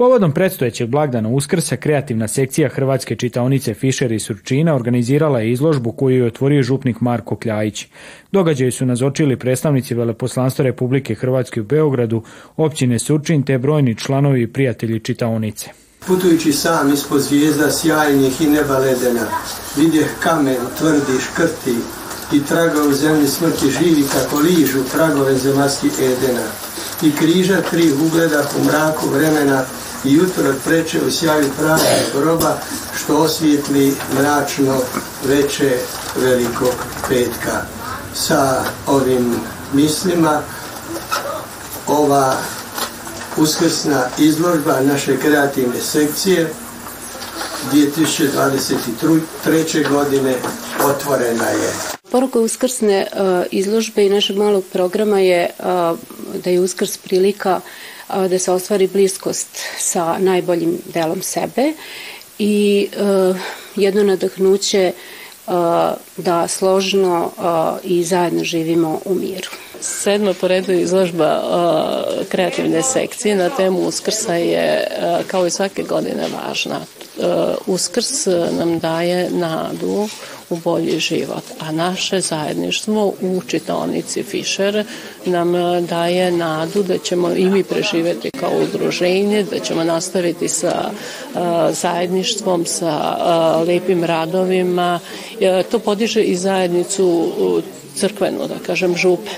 Povodom predstojećeg blagdana Uskrsa kreativna sekcija Hrvatske čitaonice Fišer i Surčina organizirala je izložbu koju je otvorio župnik Marko Kljajić. Događaju su nazočili predstavnici Veleposlanstva Republike Hrvatske u Beogradu, općine Surčin te brojni članovi i prijatelji čitaonice. Putujući sam ispod zvijezda sjajnih i neba ledena, vidjeh kamen, tvrdi, škrti i traga u zemlji smrti živi kako ližu tragove zemarskih edena i križa tri ugleda u mraku vremena i jutro treće u sjaju groba što osvijetli mračno veče velikog petka. Sa ovim mislima ova uskrsna izložba naše kreativne sekcije 2023. godine otvorena je. Poruka uskrsne e, izložbe i našeg malog programa je e, da je uskrs prilika da se ostvari bliskost sa najboljim delom sebe i e, jedno nadahnuće e, da složno e, i zajedno živimo u miru. Sedma po redu izložba kreativne sekcije na temu Uskrsa je kao i svake godine važna. Uskrs nam daje nadu u bolji život. A naše zajedništvo u čitonici Fischer nam e, daje nadu da ćemo i mi preživjeti kao udruženje, da ćemo nastaviti sa e, zajedništvom, sa e, lepim radovima. To podiže i zajednicu crkvenu, da kažem, župe.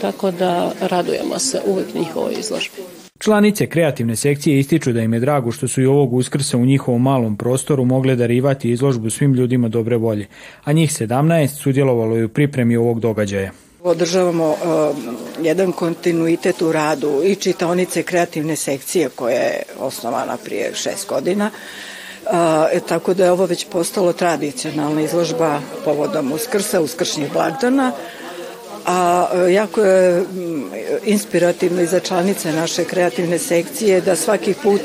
Tako da radujemo se uvijek njihovoj izložbi. Članice kreativne sekcije ističu da im je drago što su i ovog uskrsa u njihovom malom prostoru mogle darivati izložbu svim ljudima dobre volje, a njih 17 sudjelovalo je u pripremi ovog događaja. Održavamo e, jedan kontinuitet u radu i čitaonice kreativne sekcije koja je osnovana prije šest godina, e, e, tako da je ovo već postalo tradicionalna izložba povodom uskrsa, uskršnjih blagdana, a e, jako je mm, inspirativno i za članice naše kreativne sekcije da svaki put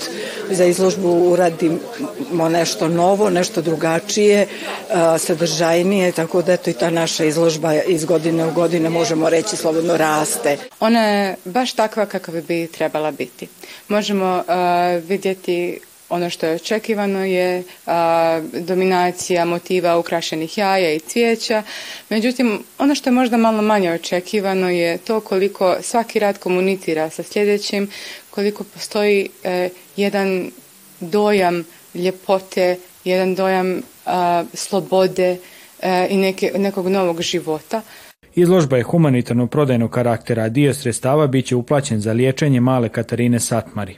za izložbu uradimo nešto novo, nešto drugačije, e, sadržajnije, tako da to i ta naša izložba iz godine u godine možemo reći slobodno raste. Ona je baš takva kakva bi trebala biti. Možemo e, vidjeti ono što je očekivano je dominacija motiva ukrašenih jaja i cvijeća. Međutim, ono što je možda malo manje očekivano je to koliko svaki rad komunicira sa sljedećim, koliko postoji e, jedan dojam ljepote, jedan dojam slobode e, i neke, nekog novog života. Izložba je humanitarno prodajnog karaktera, a dio sredstava bit će uplaćen za liječenje male Katarine Satmari.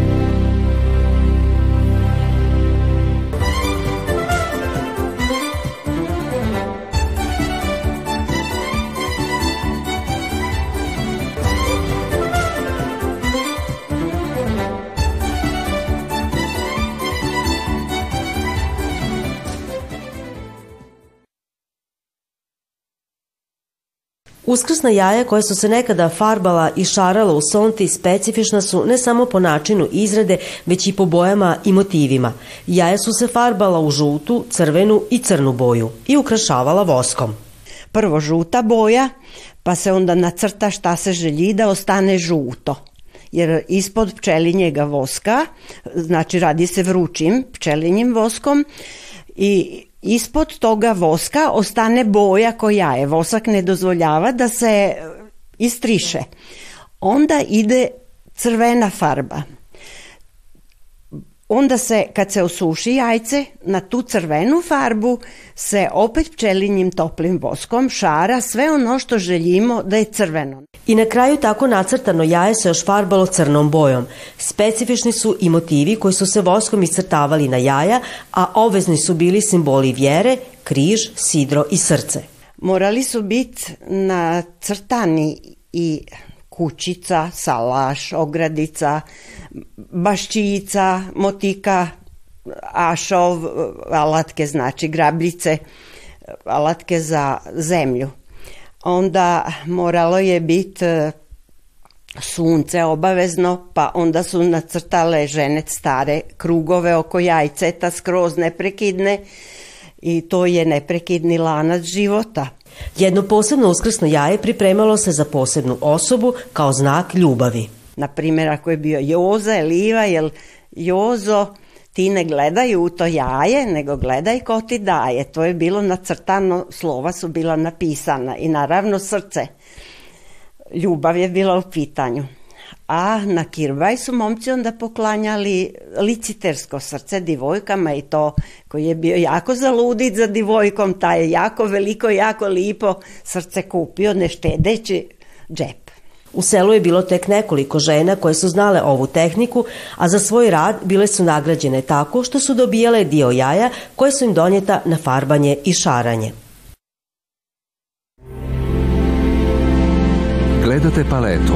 Uskrsna jaja koja su se nekada farbala i šarala u sonti specifična su ne samo po načinu izrade, već i po bojama i motivima. Jaja su se farbala u žutu, crvenu i crnu boju i ukrašavala voskom. Prvo žuta boja, pa se onda nacrta šta se želji da ostane žuto jer ispod pčelinjega voska, znači radi se vrućim pčelinjim voskom i Ispod toga voska ostane boja koja je. Vosak ne dozvoljava da se e, istriše. Onda ide crvena farba. Onda se, kad se osuši jajce, na tu crvenu farbu se opet pčelinjim toplim voskom šara sve ono što želimo da je crveno. I na kraju tako nacrtano jaje se još farbalo crnom bojom. Specifični su i motivi koji su se voskom iscrtavali na jaja, a obvezni su bili simboli vjere, križ, sidro i srce. Morali su biti nacrtani i kućica, salaš, ogradica, baščica, motika, ašov, alatke znači grabljice, alatke za zemlju. Onda moralo je biti e, sunce obavezno, pa onda su nacrtale žene stare krugove oko jajceta skroz neprekidne, i to je neprekidni lanac života. Jedno posebno uskrsno jaje pripremalo se za posebnu osobu kao znak ljubavi. Na primjer, ako je bio Joza, liva jel Jozo, ti ne gledaju u to jaje, nego gledaj ko ti daje. To je bilo nacrtano, slova su bila napisana i naravno srce. Ljubav je bila u pitanju a na Kirbaj su momci onda poklanjali licitersko srce divojkama i to koji je bio jako zaludit za divojkom, taj je jako veliko, jako lipo srce kupio, ne štedeći džep. U selu je bilo tek nekoliko žena koje su znale ovu tehniku, a za svoj rad bile su nagrađene tako što su dobijale dio jaja koje su im donijeta na farbanje i šaranje. Gledate paletu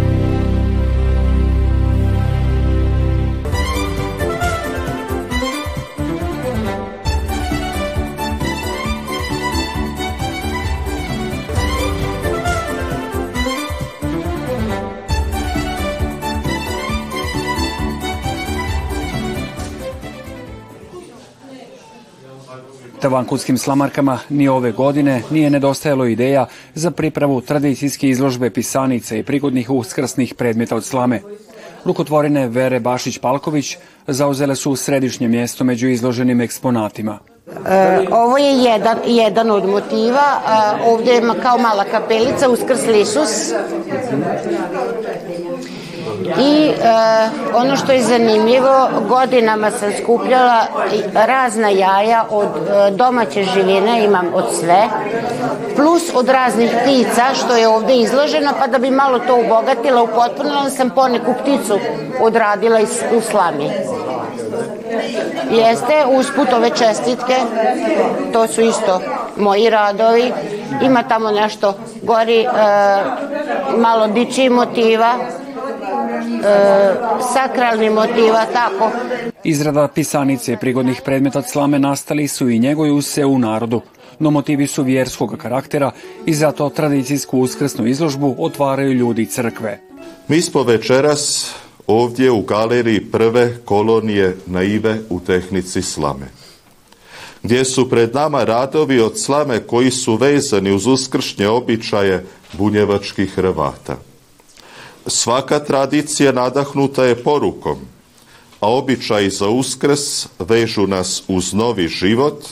Tavankutskim slamarkama ni ove godine nije nedostajalo ideja za pripravu tradicijske izložbe pisanica i prigodnih uskrsnih predmeta od slame. Rukotvorine Vere Bašić-Palković zauzele su središnje mjesto među izloženim eksponatima. E, ovo je jedan, jedan od motiva. ovdje je kao mala kapelica uskrsli isus. I e, ono što je zanimljivo, godinama sam skupljala razna jaja od e, domaće živine, imam od sve, plus od raznih ptica što je ovdje izloženo, pa da bi malo to obogatila, upotpunila sam poneku pticu odradila iz, u slami. Jeste, usput ove čestitke, to su isto moji radovi ima tamo nešto gori, e, malo diči motiva, e, sakralni motiva, tako. Izrada pisanice prigodnih predmeta slame nastali su i njegoju se u narodu. No motivi su vjerskog karaktera i zato tradicijsku uskrsnu izložbu otvaraju ljudi crkve. Mi smo večeras ovdje u galeriji prve kolonije naive u tehnici slame gdje su pred nama radovi od slame koji su vezani uz uskršnje običaje bunjevačkih Hrvata. Svaka tradicija nadahnuta je porukom, a običaji za uskrs vežu nas uz novi život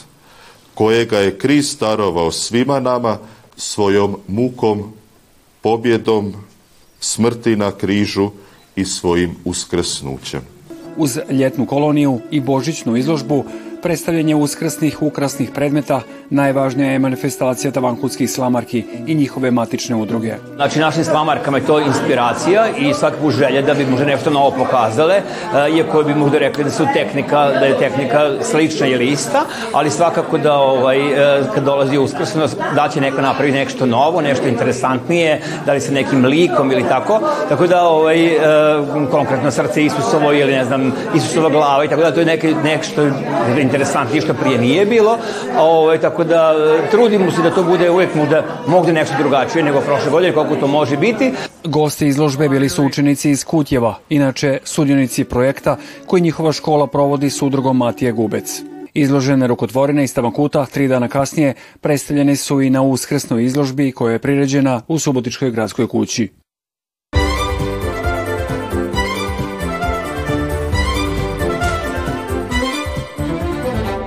kojega je Krist darovao svima nama svojom mukom, pobjedom, smrti na križu i svojim uskrsnućem. Uz ljetnu koloniju i božićnu izložbu Predstavljanje uskrsnih ukrasnih predmeta najvažnija je manifestacija Tavankutskih slamarki i njihove matične udruge. Znači našim slamarkama je to inspiracija i svakako put želje da bi možda nešto novo pokazale, e, iako bi možda rekli da su tehnika, da je tehnika slična ili ista, ali svakako da ovaj, e, kad dolazi uskrsnost da će neka napraviti nešto novo, nešto interesantnije, da li se nekim likom ili tako, tako da ovaj, e, konkretno srce Isusovo ili ne znam Isusova glava i tako da to je neke, nešto interesantno, što prije nije bilo. Ovaj, tako da e, trudimo se da to bude uvijek da mogli nešto drugačije nego prošle godine koliko to može biti. Gosti izložbe bili su učenici iz Kutjeva, inače sudionici projekta koji njihova škola provodi s udrugom Matije Gubec. Izložene rukotvorine iz Tamakuta tri dana kasnije predstavljene su i na uskrsnoj izložbi koja je priređena u Subotičkoj gradskoj kući.